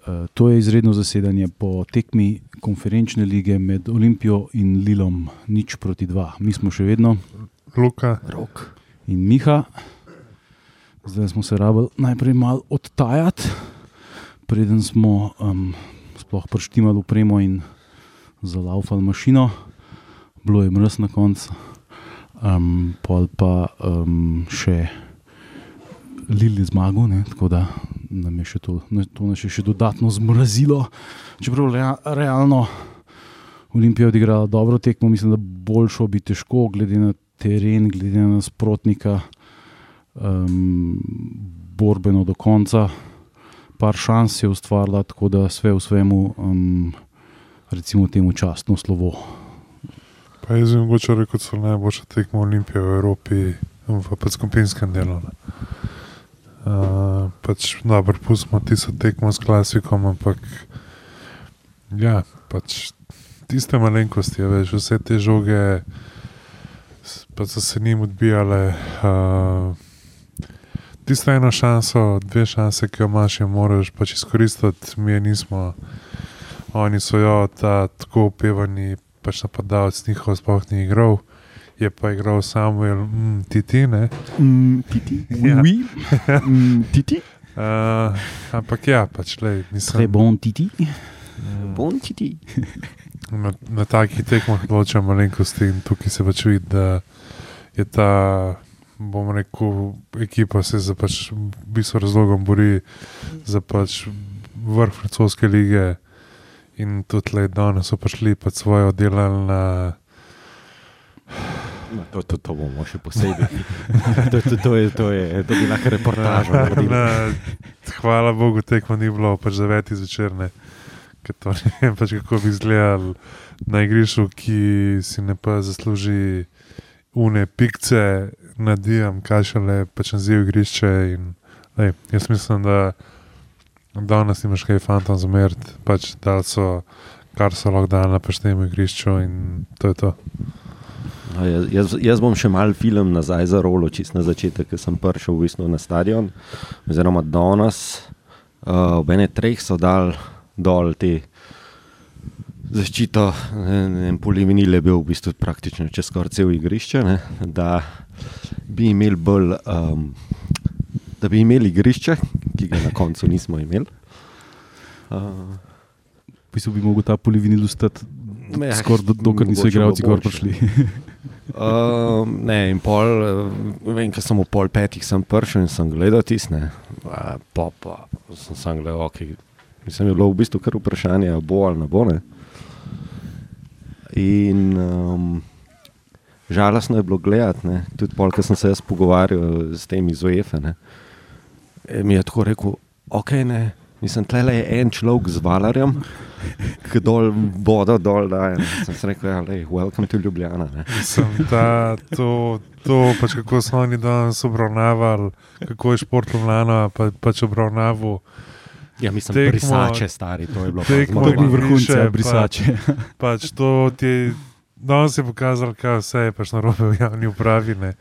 Uh, to je izredno zasedanje po tekmi konferenčne lige med Olimpijo in Lilom, nič proti dva. Mi smo še vedno, Luka, Rok. in Miha. Zdaj smo se rabili najprej malo odtajati, preden smo um, sploh preštimali upremo in zalaufali mašino. Bilo je mrz na koncu, um, pol pa um, še Lili zmagal, ne, tako da nam je še to, to nas je še dodatno zmrazilo. Čeprav rea, realno Olimpija je odigrala dobro tekmo, mislim, da boljšo bi težko, glede na teren, glede na nasprotnika, um, borbeno do konca. Par šans je ustvarila, tako da sve v svemu, um, recimo, temu častno slovo. pa jaz bi mogoče rekel, da so najboljša tekma Olimpije v Evropi v skupinskem delu. ne. Pač, dobro, pustimo tisto tekmo s klasikom, ampak ja, pač tiste malenkosti, a veš, vse te žoge pa so se njim odbijale. Uh, tisto eno šanso, dve šanse, ki jo imaš, jo moraš pač izkoristiti, mi je nismo. Oni so jo, ta tako upevani pač napadalec njihov sploh ni igral. Je pa igral Samuel mm, Titi, ne. Mm, titi, Ja. oui, mm, titi, Uh, ampak ja, pač le, nisem. bon titi. Bon titi. Na, na takih tekmah odločam malenkosti in tukaj se pač vidi, da je ta, bom rekel, ekipa se za pač v bistvu razlogom bori za pač vrh francoske lige in tudi le danes so prišli pač svoje oddelali na No, to, to, to bomo še posebej. to, to, to, je, to, je, to bi lahko reportažo naredili. na, hvala Bogu, tekmo ni bilo, pač zaveti zvečer. Ne. Ker to ne vem, pač kako bi izgledal na igrišču, ki si ne pa zasluži une pikce, nadijam, kaj šele pač naziv igrišče. In, lej, jaz mislim, da danes imaš kaj fantom zameriti, pač da so, kar so lahko dali na paštemu igrišču in to je to. No, jaz, jaz, bom še mal film nazaj za rolo, čist na začetek, ker sem prišel v bistvu na stadion. Oziroma, danes, uh, ob ene treh so dal dol te zaščito, en polivinil je bil v bistvu praktično čez skoraj cel igrišče, ne, da bi imeli bolj, um, da bi imeli igrišče, ki ga na koncu nismo imeli. Uh, V bistvu bi lahko ta polivinil ostati Ja, skoraj do, dokler niso igralci gor prišli. Uh, ne, in pol, uh, vem, ker sem v pol petih sem prišel in sem gledal tisne. Uh, pa, pa sem, sem gledal, ok. Mislim, je bilo v bistvu kar vprašanje, bo ali ne bo. Ne? In um, žalostno je bilo gledati, tudi pol, ker sem se jaz pogovarjal s temi iz UEFA. E, Mi je tako rekel, ok, ne. Mislim, tle je en človek z valarjem, ki dol vodo dol daje. ne. Sem si rekel, ja, lej, welcome to Ljubljana. Sem ta, to, to pač kako so oni danes obravnavali, kako je šport Ljubljana pa, pač obravnaval. Ja, mislim, Tekmo- brisače stari, to je bilo pa tekmo. To bi in vrhunce, brisače. Pač to ti je, danes je pokazalo, kaj vse je pač narobe v javni upravi. Ne.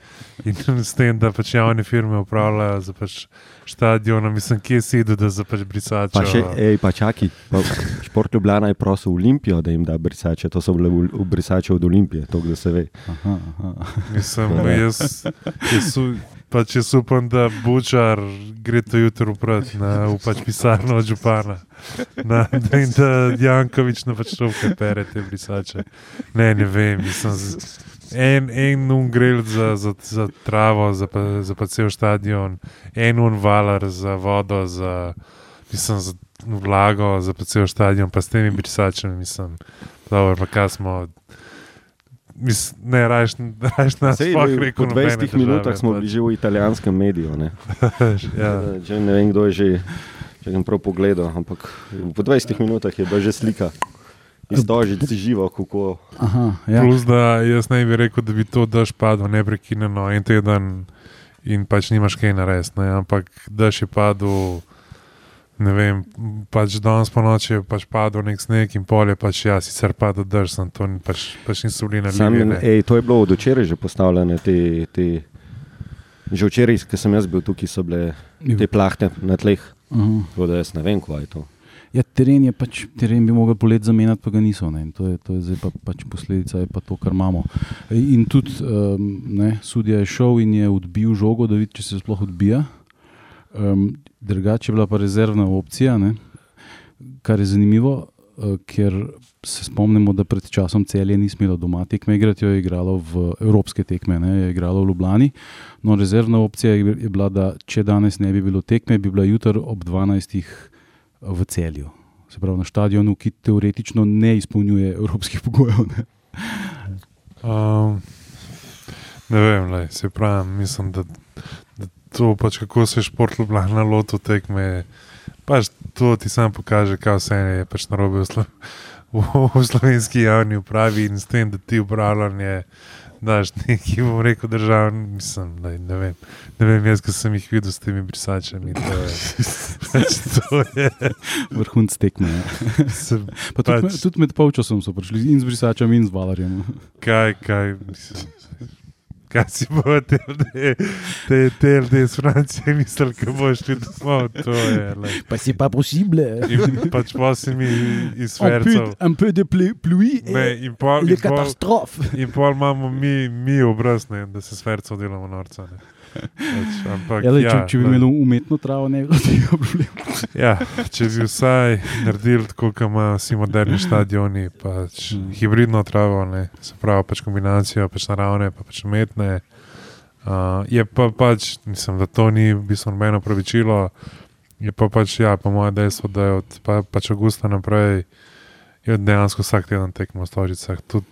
In s tem, da pač javne firme upravljajo za pač stadion, mislim, kje idel, da za pač brisače. Pa še, ej, pa čakaj, pa šport Ljubljana je prosil Olimpijo, da jim da brisače, to so bile v- v brisače od Olimpije, to da se ve. Aha, aha. Mislim, jaz, jaz, u- pač jaz upam, da Bučar gre to jutro uprat na pač pisarno od župana. Na, da, in da Jankovič na pač šovke pere te brisače. Ne, ne vem, mislim, z, en, en ungrel za, za, za travo, za pa, za pa cel stadion, en unvalar za vodo, za, mislim, za vlago, za pa cel stadion, pa s temi brisačami, mislim, dobro, pa kaj smo. Mis, ne, rajš, rajš nas Sej, sploh v- rekel. po nobene 20 težave, minutah smo pač. bili že v italijanskem mediju. Ne, ja. Že ne vem, kdo je že, če sem prav pogledal, ampak po 20 minutah je bila že slika. Izdožiti živo, kako. Aha, ja. Plus, da jaz ne bi rekel, da bi to dež padel neprekinjeno en teden in pač nimaš kaj narediti. ne, Ampak dež je padel, ne vem, pač danes po noči je pač padel nek sneg in polje pač ja, sicer padel dež, sem to ni- pač, pač niso bili na ej, to je bilo od včeraj že postavljene. Te, te, že včeraj, ko sem jaz bil tukaj, so bile Je te plahte na tleh. Aha. Tako da jaz ne vem, kaj je to. Ja, teren je pač, teren bi mogel polet zamenjati, pa ga niso. Ne. In To je, to je zdaj pa, pač posledica, je pa to, kar imamo. In tudi um, ne, sudija je šel in je odbil žogo, da vidi, če se sploh odbija. Um, drugače je bila pa rezervna opcija, ne, kar je zanimivo, uh, ker se spomnimo, da pred časom celje ni smelo doma tekme igrati, jo je igralo v evropske tekme, ne, je igralo v Ljubljani. No, rezervna opcija je, bila, da če danes ne bi bilo tekme, bi bila jutri ob 12. v celju. Se pravi, na stadionu, ki teoretično ne izpolnjuje evropskih pogojev. Ne. Um, ne vem, lej, se pravi, mislim, da, da to pač kako se šport Ljubljana loto tekme. Pač to ti sam pokaže, kaj vse je pač narobe v, slo, v, v slovenski javni upravi in s tem, da ti upravljanje daš neki, bom rekel, držav, nisem, ne, ne vem. Ne vem, jaz, ki sem jih videl s temi brisačami. To je, pač to je Vrhunc tekme. ja. sem, Pa tudi, Pač- pač. tudi med polčasom so prišli in z brisačem in z valarjem. kaj, kaj, mislim, kaj si bo te, te, ljudje iz Francije mislili, ko boš šli domov, je. Lej. Pa si pa possible. In pač pa si mi iz Fercev. un peu de plu- pluie Ne, pol, le catastrophe. in pol imamo mi, mi obraz, ne, da se s Fercev delamo norca. Ne. Pač, ampak, Ja, lej, če, ja, če bi lej. imeli umetno travo, ne bi bilo tega problema. Ja, če bi vsaj naredili tako, kot imajo vsi moderni stadioni, pač Mm. hibridno travo, ne, se pravi, pač kombinacijo pač naravne, pa pač umetne. Uh, je pa pač, mislim, da to ni v bistvu nobeno pravičilo. Je pa pač, ja, po mojem dejstvu, da je od pa, pač avgusta naprej dejansko vsak teden tekmo v Stožicah. Tudi,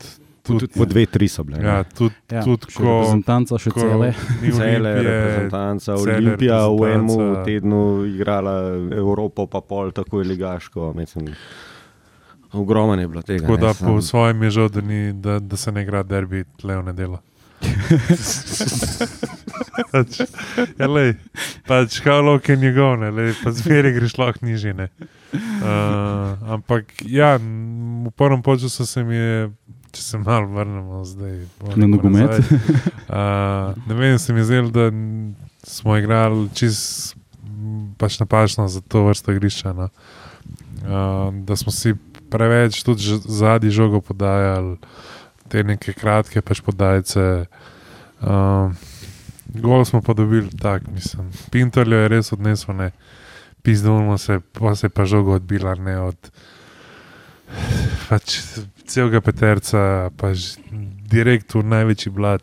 tudi, Po dve, tri so bile. ja, ne. tudi, Ja, tudi ko, reprezentanca, še ko cele. Cele Olimpije, reprezentanca, cele Olimpija v enem reprezentanca. tednu igrala Evropo, pa pol tako je ligaško. Mislim, ogromno je bilo tega. Tako ne, da sam- po svojem je žal, da, ni, da, da se ne igra derbi tle v nedeljo. pač, ja, lej, pač, can you go, ne, lej, pa zmeraj greš lahko nižine. Uh, ampak, ja, v prvem času se mi je, če se malo vrnemo zdaj. Na nogomet. Uh, ne vem, se mi zdelo, da smo igrali čist pač napačno za to vrsto igrišča. No. Uh, da smo si preveč tudi zadnji žogo podajali, te neke kratke pač podajce. Uh, gol smo pa dobili tak, mislim. Pintoljo je res odnesel, ne. Pizdolno se, pa se je pa žogo odbila, ne od pač celega peterca, pa ž- direkt v največji blad,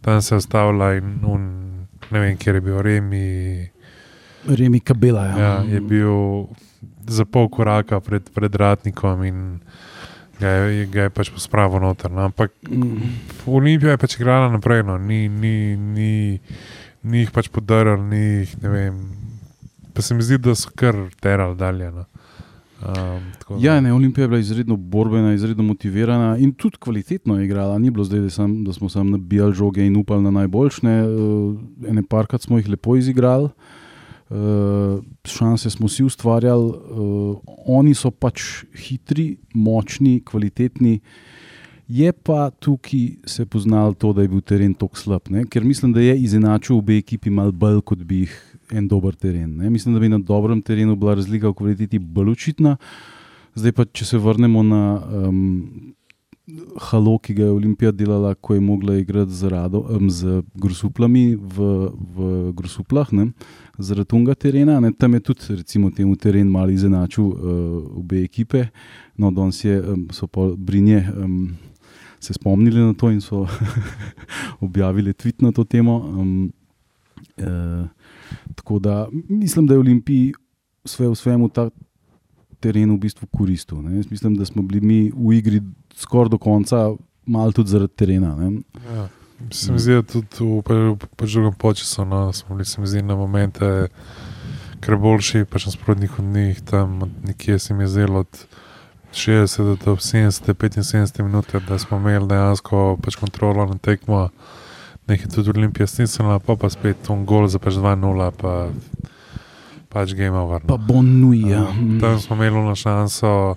tam se je ustavila in un, ne vem, kjer je bil Remi. Remi Kabela. Ja. Ja, je bil za pol koraka pred, pred ratnikom in ga je, ga je pač pospravil noter. No. Ampak Mm. Olimpija je pač igrala naprej, no. ni, ni, ni, ni jih pač podaril, ni jih, ne vem. Pa se mi zdi, da so kar terali dalje. No. Um, Ja, ne, Olimpija je bila izredno borbena, izredno motivirana in tudi kvalitetno je igrala. Ni bilo zdaj, da, sam, da smo samo nabijali žoge in upali na najboljšne. Uh, ene parkrat smo jih lepo izigrali, uh, šanse smo si ustvarjali. Uh, oni so pač hitri, močni, kvalitetni. Je pa tukaj se poznalo to, da je bil teren tako slab, ne? ker mislim, da je izenačil obe ekipi malo bolj, kot bi jih en dober teren. Ne? Mislim, da bi na dobrem terenu bila razlika v kvaliteti bolj očitna. Zdaj pa, če se vrnemo na um, halo, ki ga je Olimpija delala, ko je mogla igrati z, rado, um, z grusuplami v, v grusuplah, ne? zaradi tunga terena. Ne? Tam je tudi, recimo, temu teren malo izenačil uh, obe ekipe. No, danes je, um, so pa Brinje. Um, Se spomnili na to in so objavili tweet na to temo. Um, eh, tako da mislim, da je Olimpiji vse v svemu ta teren v bistvu koristil. ne. Jaz mislim, da smo bili mi v igri skoraj do konca, malo tudi zaradi terena. Ne. Ja. Se mi zdi, da tudi v, v drugem času no, smo bili se mi zdi, na momente kar boljši, pač nasprotnih od njih. Tam nekje se mi je zdelo od 60 do 70, 75 minut, da smo imeli dejansko pač kontrolo na tekmo. Nekaj tudi Olimpija stisnila, pa pa spet un gol za pač 2-0, pa pač game over. Pa No. bon nui. Ja. Um, tam smo imeli na šanso,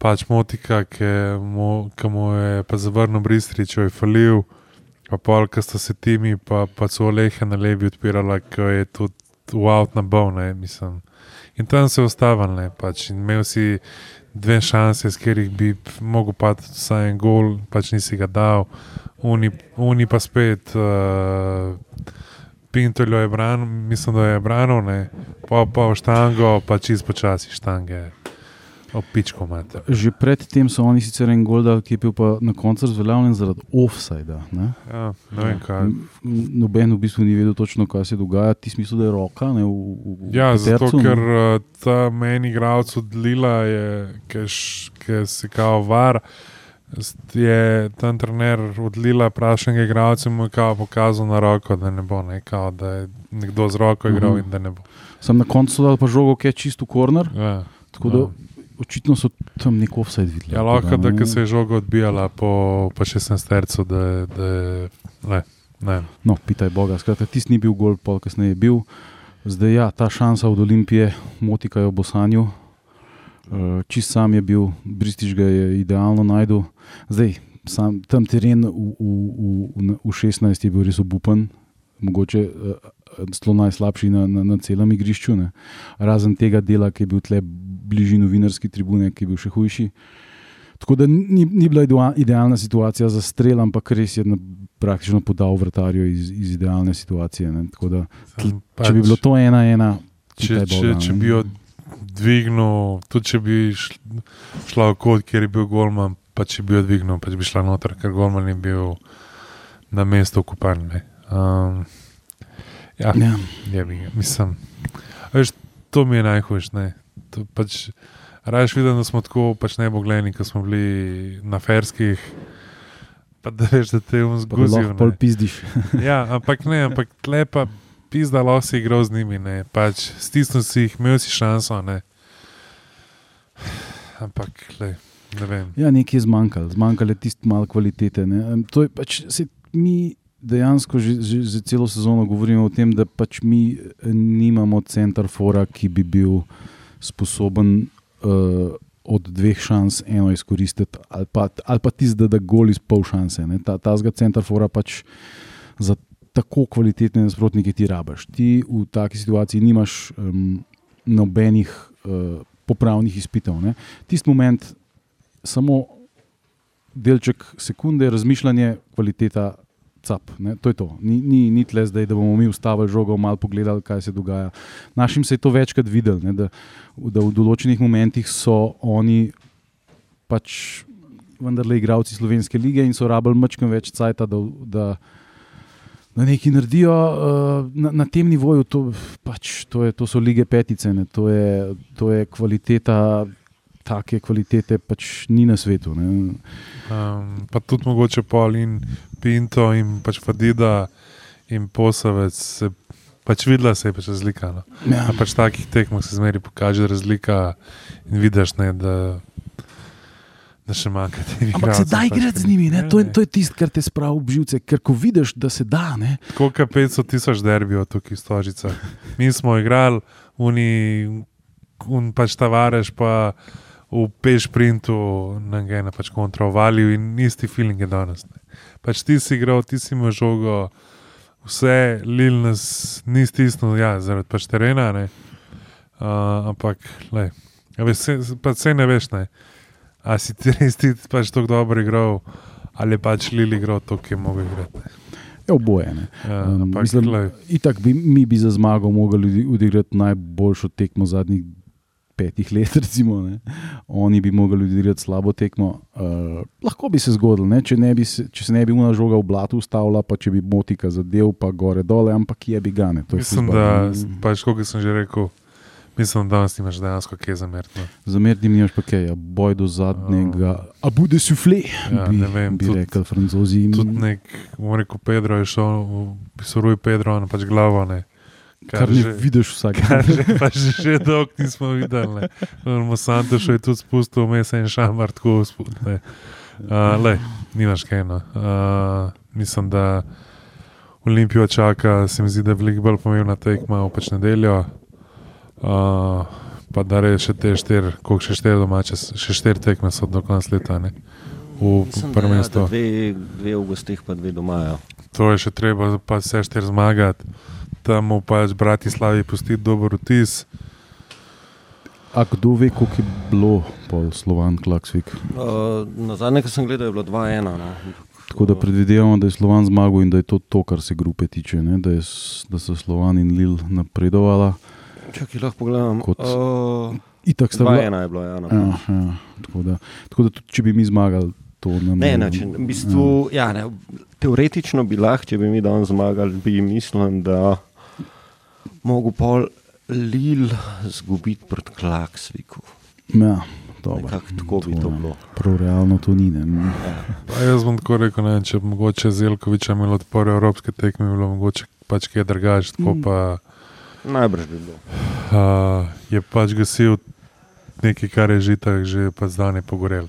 pač motika, ki mu, ki mu je pa zavrnil Bristrič, jo je falil, pa pol, ki sta se timi, pa, pa so Olehe na levi odpirala, ki je tudi v out na bovne, mislim. In tam se je ustavil, ne, pač, in imel si dve šanse, s katerih bi mogel pa vsaj en gol, pač nisi ga dal, oni, oni pa spet. Uh, Pintoljo je branil, mislim, da je branil, ne, pa pa v štango, pa čist počasi štange. Opičko imate. Že predtem so oni sicer en gol, ki je bil pa na koncu razveljavljen zaradi offsajda. Ja, ne vem kaj. Noben v bistvu ni vedel točno, kaj se dogaja. Ti smisel, da je roka. Ne, v, v, Ja, zato petercu, ne. ker uh, ta meni igralec od Lila je, ki si kao var. s- Je tam trener od Lila vprašanega igralca in mu je pokazal na roko, da ne bo, ne, kao, da je nekdo z roko igral Mhm. in da ne bo. Sem na koncu dal pa žogo, ki je čisto korner. Ja, Tako da ja. očitno so tam nek offside videli. ja lahko da, ne. ker se je žoga odbijala po, po 16 tercu, da, je- da je, ne, ne. No, pitaj Boga. Skratka, tisti ni bil gol, pol kasneje je bil. Zdaj, ja, ta šansa od Olimpije, motika jo v Bosanju. Uh, čist sam je bil, Bristiž ga je idealno najdel. Zdaj, sam, tam teren v, v, v, v 16 je bil res obupen, mogoče uh, zelo najslabši na, na, na celem igrišču. Ne. Razen tega dela, ki je bil tle bližje novinarski tribune, ki je bil še hujši. Tako da ni, ni bila idea- idealna situacija za strel, ampak res je na, praktično podal vrtarjo iz, iz idealne situacije. Da, Sem če bi bilo to ena, ena, če, če, Boga, če ne. bi jo dvignil, tudi če bi šl- šla v kot, kjer je bil Golman, pa če bi jo dvignil, pa če bi šla noter, ker Golman je bil na mestu okupan. ne. Um, ja, Ja. je mislim. a Veš, to mi je najhujše. ne. To Pač, Rajš vidim, da smo tako pač nebogljeni, ko smo bili na ferskih. Pa da veš, da te lahko pol pizdiš. Ja, ampak ne, ampak lepa pizda, lahko si igral z njimi. Ne. Pač, stisnil si jih, imel si šanso. Ne. Ampak, lej, ne vem. Ja, nekaj je zmanjkalo, zmanjkalo je tisto malo kvalitete. Ne. To je pač, se, mi dejansko že, že, že celo sezono govorimo o tem, da pač mi eh, nimamo centrafora, ki bi bil sposoben uh, od dveh šans eno izkoristiti, ali pa, ali pa tisti, da da gol iz pol šanse. ne. Ta, ta zga centrafora pač za tako kvalitetne nasprotnike ti rabaš. Ti v taki situaciji nimaš um, nobenih uh, popravnih izpitev. ne. Tisti moment, samo delček sekunde, razmišljanje, kvaliteta, cap. Ne? To je to. Ni, ni, ni tle zdaj, da bomo mi ustavili žogo, malo pogledali, kaj se dogaja. Našim se je to večkrat videl, ne? da, da v določenih momentih so oni pač vendarle igravci slovenske lige in so rabili mačkam več cajta, da, da, da nekaj naredijo uh, na, na tem nivoju. To, pač, to, je, to so lige petice, ne? to je, to je kvaliteta. Take kvalitete pač ni na svetu. Ne. Um, pa tudi mogoče Pol in Pinto in pač Fadida in Posavec. Se, pač videla se je pač razlika. No. Ja. Na pač takih tekmah se zmeri pokaže razlika in vidiš, ne, da, da še manjka teh Ampak se da igrati z njimi, ne? to je, to je tisto, kar te spravi v živce. Ker ko vidiš, da se da, ne, Tako kot 500 tisoč derbijo tukaj v Stožicah. Mi smo igrali, uni, un pač tavareš pa v pešprintu, na gena pač kontrovalil in isti feeling je danes. Ne. Pač ti si igral, ti si imel žogo, vse, lil nas ni stisnil, ja, zaradi pač terena, ne. Uh, ampak, le, ja, veš, se, pa se ne veš, ne. A si ti res ti pač tako dobro igral, ali pač Lili igral to, ki je mogel igrati. je oboje. Ne. Ja, Um, mislim, Itak bi mi bi za zmago mogli odigrati najboljšo tekmo zadnjih petih let, recimo. Ne. Oni bi mogli odigrati slabo tekmo. Uh, lahko bi se zgodilo, ne. če, ne bi se, če se ne bi una žoga v blatu ustavila, pa če bi motika zadev, pa gore dole, ampak je bi gane. Mislim, da, pač, kot sem že rekel, mislim, da danes nimaš dejansko kje zameriti. No. Zameriti mi imaš pa kaj, ja, boj do zadnjega, a bude sufle, Ja, bi, ne vem, bi tudi- rekel francozi. Tudi nek, bom rekel, Pedro je šel, pisoruj Pedro na pač glavo. Ne. kar ne že, vidiš vsak kar dan. pa že, že dolgo nismo videli. Monsanto še je tudi spustil, vmes en šamar tako spustil. Uh, le, nimaš kaj. No. Uh, mislim, da Olimpijo čaka, se mi zdi, da je veliko bolj pomembna tekma v pač nedeljo. Uh, pa da reče še te štiri, koliko še štiri domače, še štiri tekme so do konca leta. Ne? V prvem ja, mestu. da dve, dve v gostih, pa dve doma. Ja. To je še treba, pa vse štiri zmagati, tam mu pač Bratislavi pustiti dober vtis. A kdo ve, koliko je bilo pol Slovan Klaksvik? Uh, na zadnje, ko sem gledal, je bilo 2-1. No. Tako da predvidevamo, da je Slovan zmagal in da je to to, kar se grupe tiče, ne? da, je, da so Slovan in Lil napredovala. Čakaj, lahko pogledam. Kot- Uh, Itak sta bila. 2-1 je bilo, ja. No. Ja, ja, tako, da, tako da tudi, če bi mi zmagali, to nam Ne, ne, če, v bistvu, ja, ne, teoretično bi lahko, če bi mi danes zmagali, bi mislim, da mogo pol Lil zgubiti proti Klaksviku. Ja. Nekako tako bi to ja. bilo. Prav realno to ni. Ne. Pa jaz bom tako rekel, ne, vem, če bi mogoče Zelkoviča imel odpor evropske tekme, bi bilo mogoče pač kaj drugače. Tako Mm. Najbrž bi bilo. uh, je pač gasil nekaj, kar je že tako, že pa zdaj ne pogorel.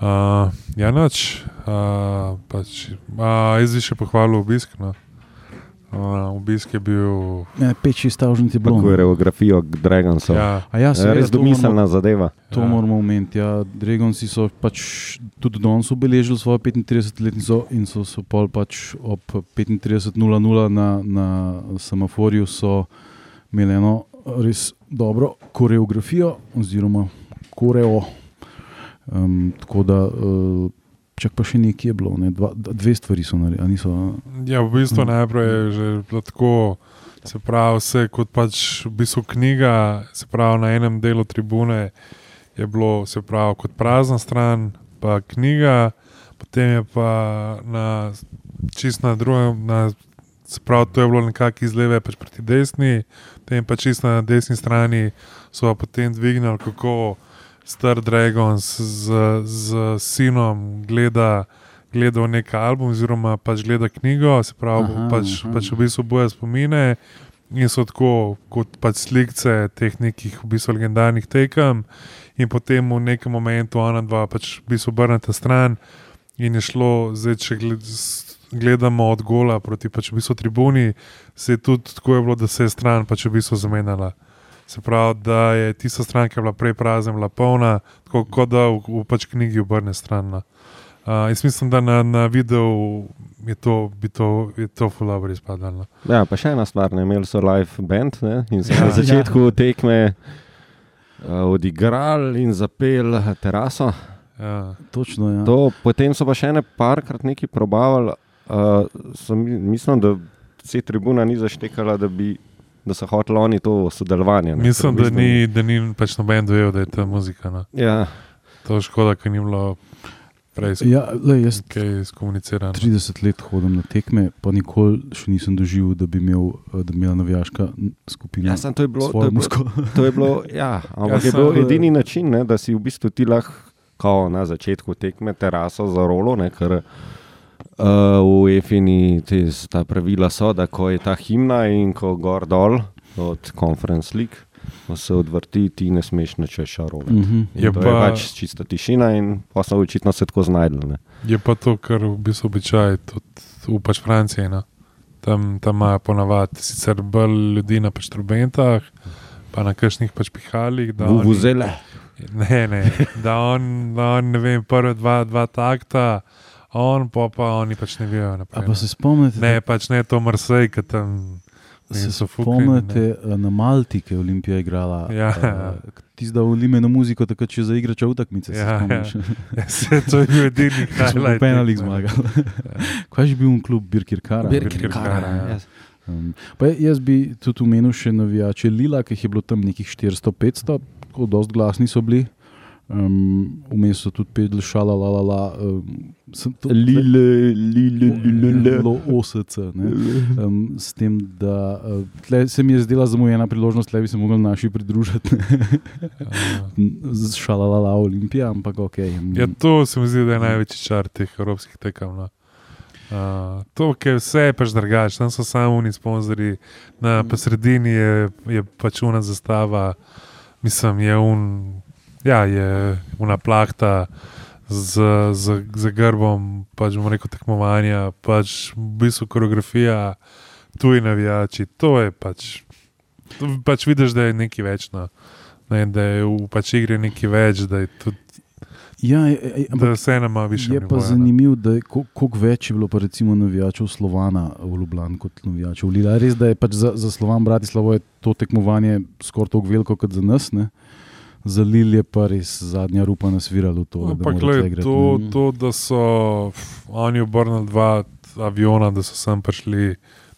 Uh, ja, noč. Uh, pač, uh, jaz bi še pohvalil obisk. No. Uh, obisk je bil. Ne, 5-6 stavžnic je bilo. Geografijo Dragonsa. Ja, Ja, A ja, seveda, res domiselna moramo- zadeva. To Ja. moramo omeniti. Ja, Dragonsi so pač tudi danes obeležili svojo 35-letnico in so, so pol pač ob 35.00 na, na semaforju so imeli eno res dobro koreografijo oziroma koreo. Um, tako da, uh, čak pa še nekaj je bilo, ne? Dva, dve stvari so naredili, niso. a? ja, v bistvu Mm. najprej je že tako. Se pravi, vse kot pač v bistvu knjiga, se pravi, na enem delu tribune je bilo, se pravi, kot prazna stran, pa knjiga, potem je pa na čist na drugem, na, se pravi, to je bilo nekako iz leve pač proti desni, potem pa čist na desni strani so pa potem dvignili, kako Star Dragons z, z sinom gleda. Gledal nek album, oziroma pač gleda knjigo, se pravi, Aha, pač, aha. pač v bistvu boje spomine in so tako kot pač slike teh nekih v bistvu legendarnih tekem, in potem v nekem momentu ona dva pač v bistvu obrneta stran in je šlo, zdaj če gledamo od gola proti pač v bistvu tribuni, se je tudi tako je bilo, da se je stran pač v bistvu zamenjala. Se pravi, da je tista stran, ki je bila prej prazna, bila polna, tako kot da v, v pač knjigi obrne stran. no. Uh, jaz mislim, da na, na videu je to, bi to, je to fulabri izpadalo. Ja, pa še ena stvar, ne, imeli so live band ne, in so Ja. na začetku tekme uh, odigrali in zapeli teraso. Ja. Točno, ja. To, potem so pa še ene parkrat nekaj probavali. Uh, so mi- mislim, da se tribuna ni zaštekala, da, bi, da so hoteli oni to sodelovanje. ne, Mislim, ker da bistvu- ni, da ni pač noben dojel, da je ta muzika. No. Ja, To je škoda, ker ni bilo prej Ja, lej, jaz kaj skomunicirano. 30 let hodim na tekme, pa nikoli še nisem doživel, da bi, imel, da bi imela navijaška skupina ja sem, to je bilo. To je bilo, to je bilo ja, ampak Ja, je bil edini način, ne, da si v bistvu ti lahko na začetku tekme teraso za rolo, ne, ker uh, v EFINI te, ta pravila so, da ko je ta himna in ko gor dol od Conference League, ko se odvrti, ti ne smeš nič več šarove. Mhm. Je, pa- je pač čista tišina in pa so očitno se tako znajdli. Ne. Je pa to, kar v bistvu običaj tudi v pač Franciji. No. Tam, tam imajo ponavadi sicer bolj ljudi na pač trubentah, pa na kakšnih pač pihalih. Vuvuzele. Ne, ne, da on, da on ne vem, prve dva, dva takta, on pa, pa oni pač ne vejo naprej. pa se spomnite, Ne, pač ne to Marsej, ki tam se spomnite eh, na Malti, ki je Olimpija igrala. Ja. Ti zdaj volime na muziko, tako če za igre čovtakmice. Ja, Ja, ja. Se to je bil edini Ko smo highlight. po penalih tekme. zmagali. Kaj je bil klub Birkirkara? Birkirkara, ja. Um, pa jaz bi tudi omenil še navijače Lila, ki jih je bilo tam nekih 400-500, tako glasni so bili. Um, Vmes so tudi pedli šala, la la la. Um, to- Lile, lile, lile. Bilo OSC. ne. Um, s tem, da uh, se mi je zdela zamujena priložnost, da bi se mogli naši pridružiti. Ja. Z šalalala Olimpija, ampak ok. Ja, to se mi zdi, da je največji čar teh evropskih tekem. No. Uh, to, ker vse je pač drugače, tam so samo oni sponzorji, na pa sredini je, je pač una zastava, mislim, je un, ja, je una plahta z, z, z grbom, pač bomo rekel tekmovanja, pač v bistvu koreografija, tuji navijači, to je pač, to pač vidiš, da je nekaj več, no. ne, da je v pač igri nekaj več, da je tudi Ja, je, je, da se ena ima više. je pa zanimivo, da je ko- koliko več je bilo recimo navijačev Slovana v Ljubljani kot navijačev v Lila. Res, da je pač za, za Slovan Bratislavo to tekmovanje skoraj tako veliko kot za nas. Ne? Za Lil je pa res zadnja rupa nasvirala v to. da Ampak mora gled, tle igrati, to, to, da so pf, oni obrnili dva aviona, da so sem prišli,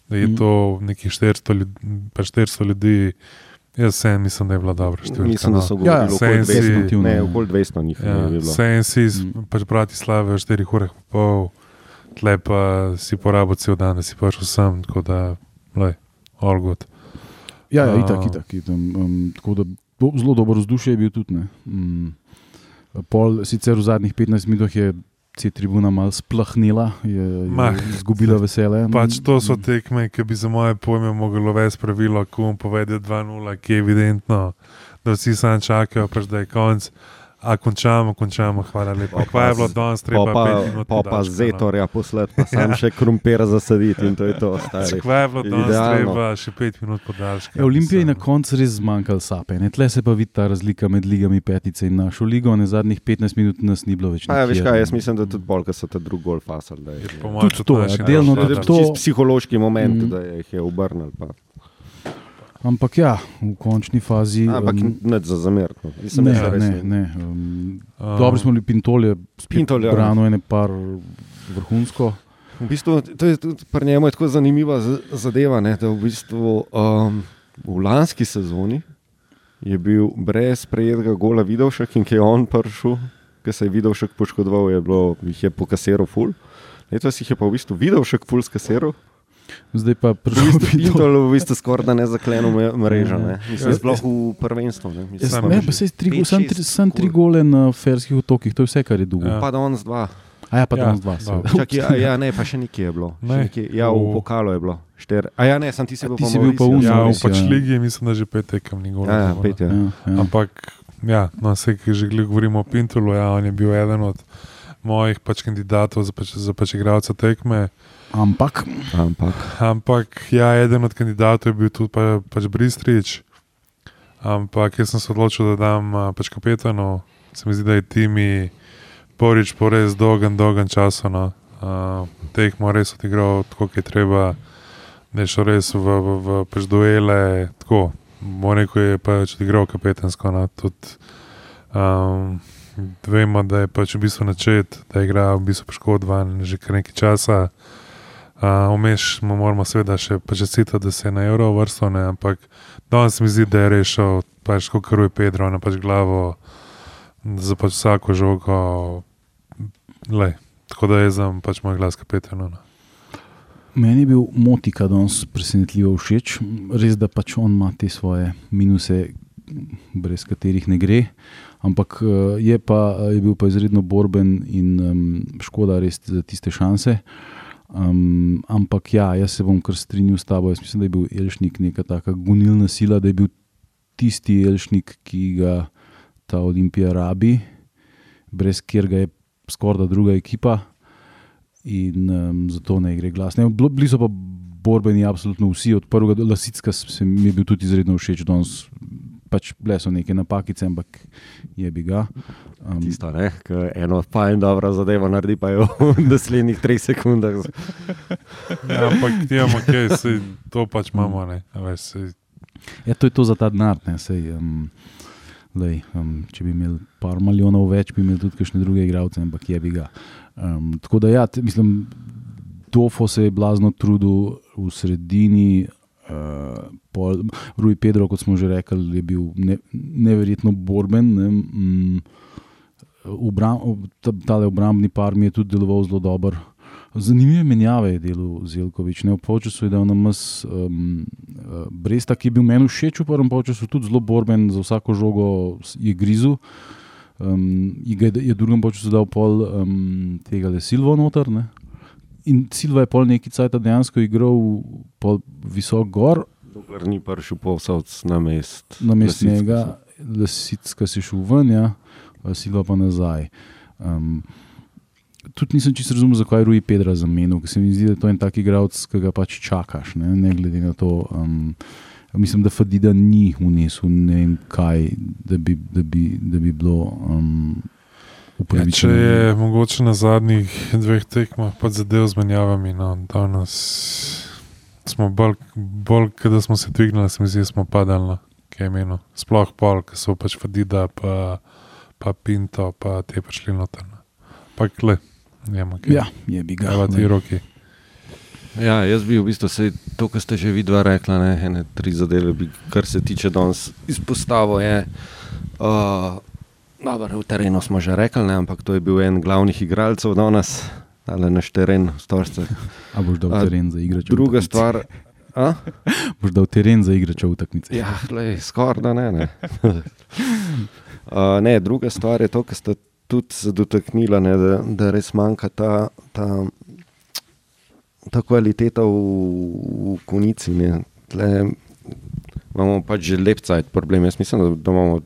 da je Mm. to nekih 400 ljudi, pa 400 ljudi. Jaz sem, mislim, da je bila dobra številka. Mislim, da no. so Ja, okoli si- 200. definitivno, Ne, okoli 200 njih Ja, je bilo. Vse si iz Mm. pač Bratislave v 4 urah pa pol, tle pa si porabil cel dan, da si prišel sem, tako da, lej, all good. Ja, ja itak, itak. itak. Um, tako da do, zelo dobro vzdušje je bil tudi. ne. Um, pol, sicer v zadnjih 15 minutah je C tribuna malo splahnila, je, Mah. je izgubila vesele. Pač to so Mm. tekme, ki bi za moje pojme moglo vesti pravilo, ko jim povede 2-0, ki je evidentno, da vsi sam čakajo, pač da je konc. A končamo, končamo, hvala lepa. Pa Kva je bilo danes, treba pa, pa, pa zetorja poslati, pa sam še krumpira zasaditi in to je to. stari. Kva je bilo danes, treba še pet minut podaljška. Ja, Olimpija je na koncu res zmanjkalo sape. Ne? Tle se pa vidi ta razlika med ligami petice in našo ligo. Ne zadnjih 15 minut nas ni bilo več. A Ja, veš kaj, jaz mislim, da tudi bolj, ker so te drugi gol fasali. da je- Je po mojem Tudi to, ja, naši delno naš- tudi naš- to. Čist psihološki moment, Mm. mm. da jih je obrnil. Pa. Ampak ja, v končni fazi. Ampak um, ne za zamer. No. Mislim, ne, ne, ni. ne. Um, Um, Dobri smo bili Pintolje, Pintol, ja. Brano je par vrhunsko. V bistvu, to je tudi pri njemu je tako zanimiva zadeva, ne, da v, bistvu, um, v lanski sezoni je bil brez prejetega gola Vidovšek in ki je on prišel, ki se je Vidovšek poškodoval, je bilo, jih je pokasiral ful. Letos jih je pa v bistvu Vidovšek ful skasiral. Zdaj pa V prišel bistvu Pintol. Pintol v bistvu skoraj da ne zakleno me- mrežo. Ne. Mislim, Ja, sploh v prvenstvu. Ne. Mislim, Sam ne, pa sej tri, sem, tri, sem tri gole na ferskih otokih, to je vse, kar je dolgo. Ja. Ja. Pa da on z dva. A ja, pa Ja, danes dva. Čak, ja, ja, ne, pa še nekje je bilo. Še Ne. Nekje, ja, v pokalu je bilo. Šter. A ja, ne, sem ti A bil pa si bil pa Mauritius. Ja, v pač ja. ligi mislim, da že pet tekem ni gola. Ja, ja, pet je. Ja, ja. Ampak, ja, no, vse, ki že govorimo o Pintulu, ja, on je bil eden od mojih pač kandidatov za pač, za pač igralca tekme. Ampak, Ampak. Ampak, ja, eden od kandidatov je bil tudi pa, pač Bristrič. Ampak jaz sem se odločil, da dam a, pač kapetano. Se mi zdi, da je timi porič po res dolgem, dolgem času. No. Uh, tekmo res odigral tako, kot je treba, da je šel res v, v, v pač duele. Tako, Moram reči, je pač odigral kapetansko. No. Tudi, um, vemo, da je pač v bistvu načet, da igra v bistvu poškodovan že kar nekaj časa. Uh, Vmeš mu moramo seveda še počestiti, da se je na evro vrstil, ne, ampak danes mi zdi, da je rešil, pač kot karuje Pedro, na pač glavo za pač vsako žogo. Lej, tako da jaz sem pač moj glas kapetano. No. meni je bil Motika danes presenetljivo všeč. Res, da pač on ima te svoje minuse, brez katerih ne gre. Ampak eh, je, pa, je bil pa izredno borben in um, škoda res za tiste šanse. Um, ampak ja, jaz se bom kar strinjal s tabo. Jaz mislim, da je bil Elšnik neka taka gonilna sila, da je bil tisti Elšnik, ki ga ta Olimpija rabi, brez katerega je skoraj da druga ekipa. In um, zato ne gre glas. Ne, bili so pa borbeni, absolutno vsi, od prvega do Lasicka se mi je bil tudi izredno všeč, danes pač bile so neke napakice, ampak je bi ga. Um, Tisto, ne, ki eno fajn dobro zadevo naredi, pa jo v naslednjih treh sekundah. Ja, ampak ti imamo kaj, sej, to pač imamo. Ne, a veš, sej, Ja, to je to za ta denar. ne, saj, um, lej, um, če bi imeli par milijonov več, bi imeli tudi kakšne druge igralce, ampak je bi ga. Um, tako da, ja, mislim, Dofo se je blazno trudil v sredini. Uh, pol, Rui Pedro, kot smo že rekli, je bil ne, neverjetno borben. Ne, mm, obram, ob- ta, tale obrambni par mi je tudi deloval zelo dobro. Zanimive menjave je delal Zelkovič. Ne, v polčasu je dal na mas um, Bresta, ki je bil meni všeč v prvem polčasu, tudi zelo borben, za vsako žogo je grizu. Um, je v drugem polčasu dal pol um, tega le Silvo noter. Ne. In Silva je pol neki cajt dejansko igral pol visok gor, Dokler ni prišel povsod na mest. na mestu Lesicka. njega, Lesicka si šel ven, ja, Silva pa nazaj. Um, tudi nisem čisto razumel, zakaj je Rui Pedra zamenil, ker se mi zdi, da to je en tak igralec, ki ga pač čakaš, ne, ne glede na to. Um, mislim, da Fadida ni vnesel ne vem kaj, da bi, da bi, da bi bilo um, če upravičeno. je mogoče na zadnjih dveh tekmah pa zadev z menjavami, no, danes smo bolj, bolj da smo se dvignili, se mi zdi, smo padali na kemenu. Sploh pol, ki so pač Fadida, pa, pa Pinto, pa te prišli noter. no. Pa kle, njema, kaj. Ja, je bi ga. Evo ti roki. Ja, jaz bi v bistvu vse to, kar ste že vidva rekla, ne, ene tri zadeve, bi, kar se tiče danes izpostavil. Je, uh, dobro, v terenu smo že rekli, ne, ampak to je bil en glavnih igralcev danes, ali naš teren, storce. A boš dal teren za igro? Druga stvar. A? Boš dal teren za igro, če v takmici. Ja, skoraj da ne. Ne. uh, ne, druga stvar je to, kar ste tudi se dotaknila, ne, da, da res manjka ta, ta, ta kvaliteta v, v konici. Ne. Tle imamo pač že lep cajt problem. Jaz mislim, da, da, imamo,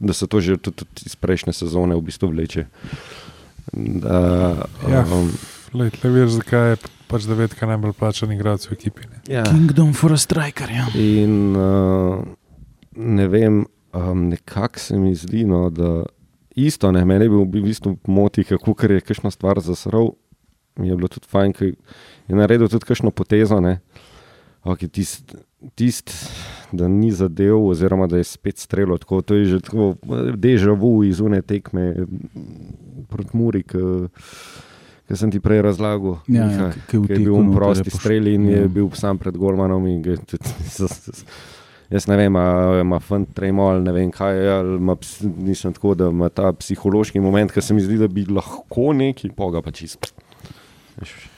da se to že tudi, tudi iz prejšnje sezone v bistvu vleče. Da, Ja. um, Lej, tle veš, zakaj je pač devetka najbolj plačan igralec v ekipi. Ne. ja. Kingdom for a striker. Ja. In uh, ne vem, um, nekako se mi zdi, no, da isto, ne, meni je bil v bistvu moti, kako ker je kakšno stvar zasral. Mi je bilo tudi fajn, ker je naredil tudi kakšno potezo. Ne. Okay, tist, tist, da ni zadev, oziroma da je spet streljal tako, to je že tako deja vu iz une tekme proti Muri, ki sem ti prej razlagal. Ja, Miha, ja, ki je bil v prosti je poš- strel in je ja. bil sam pred Gormanom. ga Jaz ne vem, ali ima fant tremo ali ne vem kaj, ali ima, nisem tako, da ima ta psihološki moment, ki se mi zdi, da bi lahko neki, poga pa čist. Veš,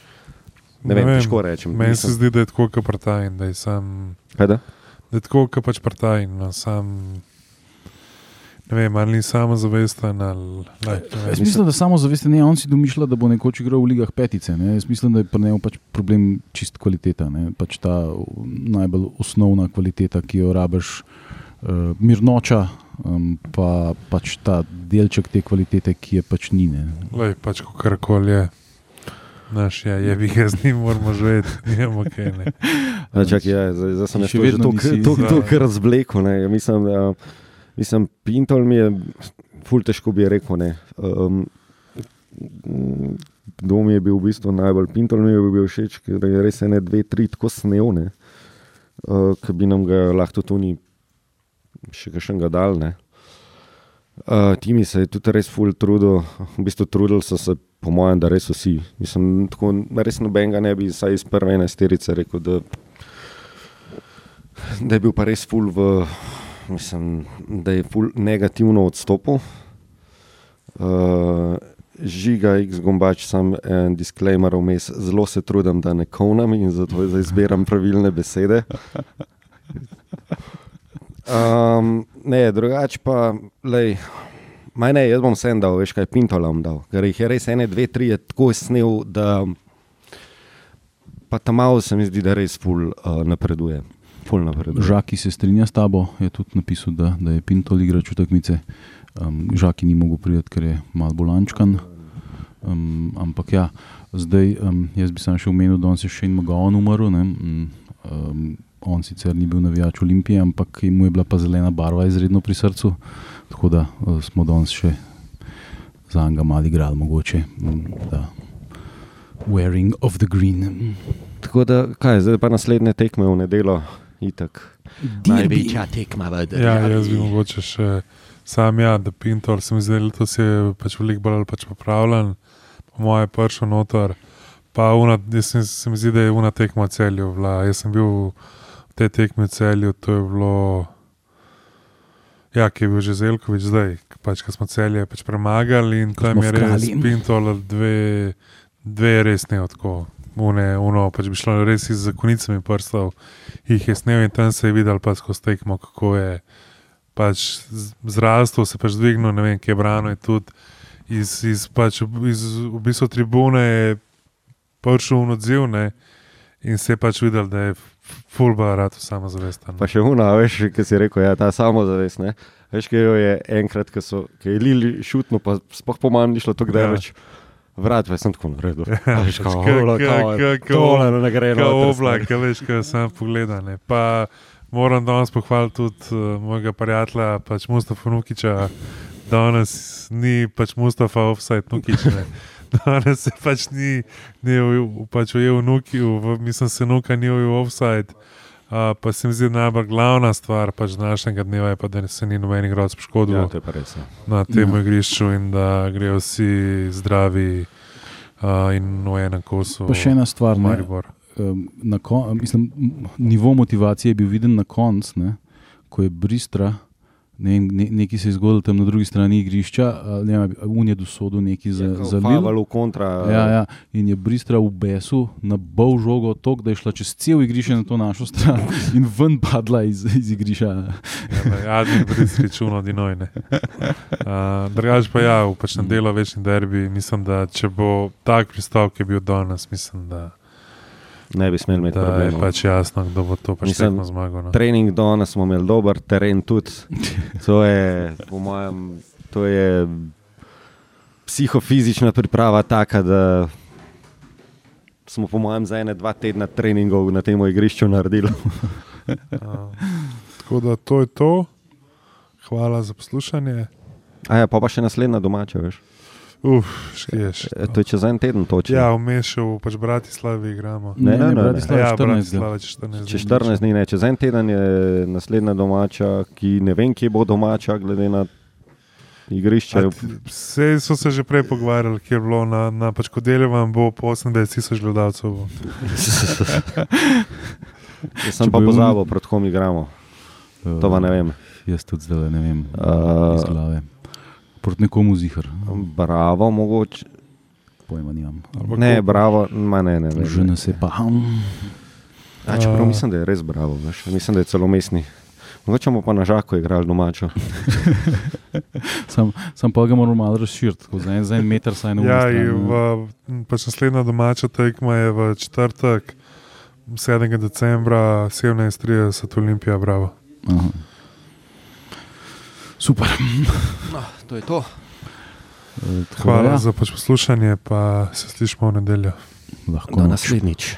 Ne vem, težko rečem. Meni se Nisem- zdi, da je tako, kot partajn, da je sam. Kaj da? Da je tako, kot pač partajn, no, sam. Ne vem, ali ni samozavesten ali lej, ne Jaz vem. mislim, da samo zaveste ne, on si domišlja, da bo nekoč igral v ligah petice. Ne. Jaz mislim, da je pri njemu pač problem čist kvaliteta. Ne. Pač ta najbolj osnovna kvaliteta, ki jo rabiš, uh, mirnoča, um, pa pač ta delček te kvalitete, ki je pač ni. Ne. Lej, pač karkoli je. Naš je, je bi ga z njim moramo živeti, nimamo kaj. Ne. A, Čak, ja, zdaj, zdaj sem Še vedno toliko Da. tok razvlekel. ne. Ja, Mislim, da, mislim, Pintol mi je, ful težko bi rekel. Ne. Um, Kdo mi je bil v bistvu najbolj Pintol, mi je bil všeč, ker je res ene, dve, tri tako snevne, uh, ki bi nam ga lahko tudi še kakšnega dal. Ne. Uh, Timi se je tudi res ful trudil, v bistvu trudili so se, po mojem, da res vsi. Mislim, tako, res nobenega ne bi, saj iz prve enajsterice rekel, da, da je bil pa res ful v, mislim, da je ful negativno odstopil. Uh, žiga, X gombač, sam en disclaimer vmes, zelo se trudim, da ne kovnam in zato zdaj izbiram pravilne besede. Um, ne, drugače pa, lej, maj ne, jaz bom vsem dal, veš kaj, Pintolam dal, ker jih je res ene, dve, tri, je tako snil, da pa tam malo se mi zdi, da res ful uh, napreduje. Ful napreduje. Žaki se strinja s tabo, je tudi napisal, da, da je Pintol igrač v tekmice. Um, Žaki ni mogel priti, ker je malo bolančkan. Um, ampak ja, zdaj um, jaz bi sam še omenil, da se še in Magon umrl. ne. Um, on sicer ni bil navijač Olimpije, ampak mu je bila pa zelena barva izredno pri srcu. Tako da uh, smo danes še za njega malo igrali, mogoče. mm, da. Wearing of the green. Tako da, kaj, zdaj pa naslednje tekme v nedelo, itak. Največja tekma v Ja, jaz bi mogoče še sam, ja, da Pintor se mi zdi, da letos je pač veliko bolj ali pač popravljen, po moje pršo notor. Pa una, jaz sem, se mi zdi, da je una tekma celju. Bila. Jaz sem bil v tej tekmi celju, to je bilo. Ja, ki je bil že Zelkovič zdaj, pač, ko smo celje pač premagali in tam je res vkrali. Pintol dve, dve res ne odko. Une, uno, pač bi šlo res iz zakonicami prstov, jih je snel in tam se je videl pač skozi tekmo, kako je pač zrastel, se pač dvignil, ne vem, kje je brano in tudi iz, iz, pač, iz v bistvu tribune je prišel v odziv ne, in se je pač videl, da je fulbar rad samozavesten. Pa še una, veš, ki si rekel, ja, ta samozavest. Ne? Veš, kaj jo je enkrat, ko so, ko je Lili šutno, pa sploh po manj ni šlo tako Ja. daleč. Vrat, pa sem tako naredil. Ja, Veš, pač kao, ka- ono, ka- kao, ka- ka- tole ne gre noter, oblak, veš, kaj sem pogledal. Pa moram danes pohvaliti tudi uh, mojega prijatelja, pač Mustafa Nukiča, danes ni pač Mustafa offside, nukič. Ne. Danes se pač ni, ni pač ujel nuki, v, mislim, se nuka ni ujel offside. Uh, pa se mi zdi najbolj glavna stvar pač današnjega dneva, je pa, da se ni noben igralec poškodoval Ja, ja, to je pa res. ja. na tem Ja. igrišču in da grejo vsi zdravi uh, in v enem kosu. Pa še ena stvar, ne, Maribor. na kon, mislim, nivo motivacije je bil viden na koncu, ne, ko je Bristra, ne, vem, ne, nekaj se je zgodilo tam na drugi strani igrišča, ne, vem, un je dosodil nekaj za, za Faval v kontra. Ja, ja, in je Bristra v besu na bol žogo tok, da je šla čez cel igrišče na to našo stran in ven padla iz, iz igrišča. Ja, Admin Brisri čuno dinojne. Uh, drugač pa ja, v pač nedelo večni derbi, mislim, da če bo tak pristop, ki je bil danes, mislim, da, Ne bi smel imeti da je pač jasno, kdo bo to pač Mislim, tekmo zmagal. No. Trening danes smo imeli dober teren tudi. To je, po mojem, to je psihofizična priprava taka, da smo po mojem za ene dva tedna treningov na tem igrišču naredili. Uh, tako da to je to. Hvala za poslušanje. A ja, pa pa še naslednja domača, veš. Uf, škiješ. E, To je čez en teden točno. Ja, vmes še v pač Bratislavi igramo. Ne, ne, ne, ne. Bratislava Ja, 14. Bratislava čez 14 Čez 14 dni, ne, čez en teden je naslednja domača, ki ne vem, kje bo domača, glede na igrišče. Vse so se že prej pogovarjali, kjer je bilo na, na pač Kodeljevam, bo po 28 tisoč gledalcev. Jaz sem pa pozabil, proti kom igramo. To pa ne vem. Jaz tudi zdaj ne vem, Uh, iz glave. Proti nekomu zihar, Bravo, mogoče. pojma nimam. Ampak Ne, koliko? bravo, ma ne, ne. ne, Že nas je pa. hm, A, čeprav mislim, da je res bravo, veš. mislim, da je celo mestni. Mogoče bomo pa na žaku igrali domačo. Sam, sam pa ga moramo malo razširiti, za en, za en meter saj ne Ja, in v, pač naslednja domača tekma je v četrtek, 7. decembra, 17:30 Olimpija, bravo. Aha. Super. To je to. Tako Hvala ja, za pač poslušanje, pa se slišimo v nedeljo. lahko Do naslednjič.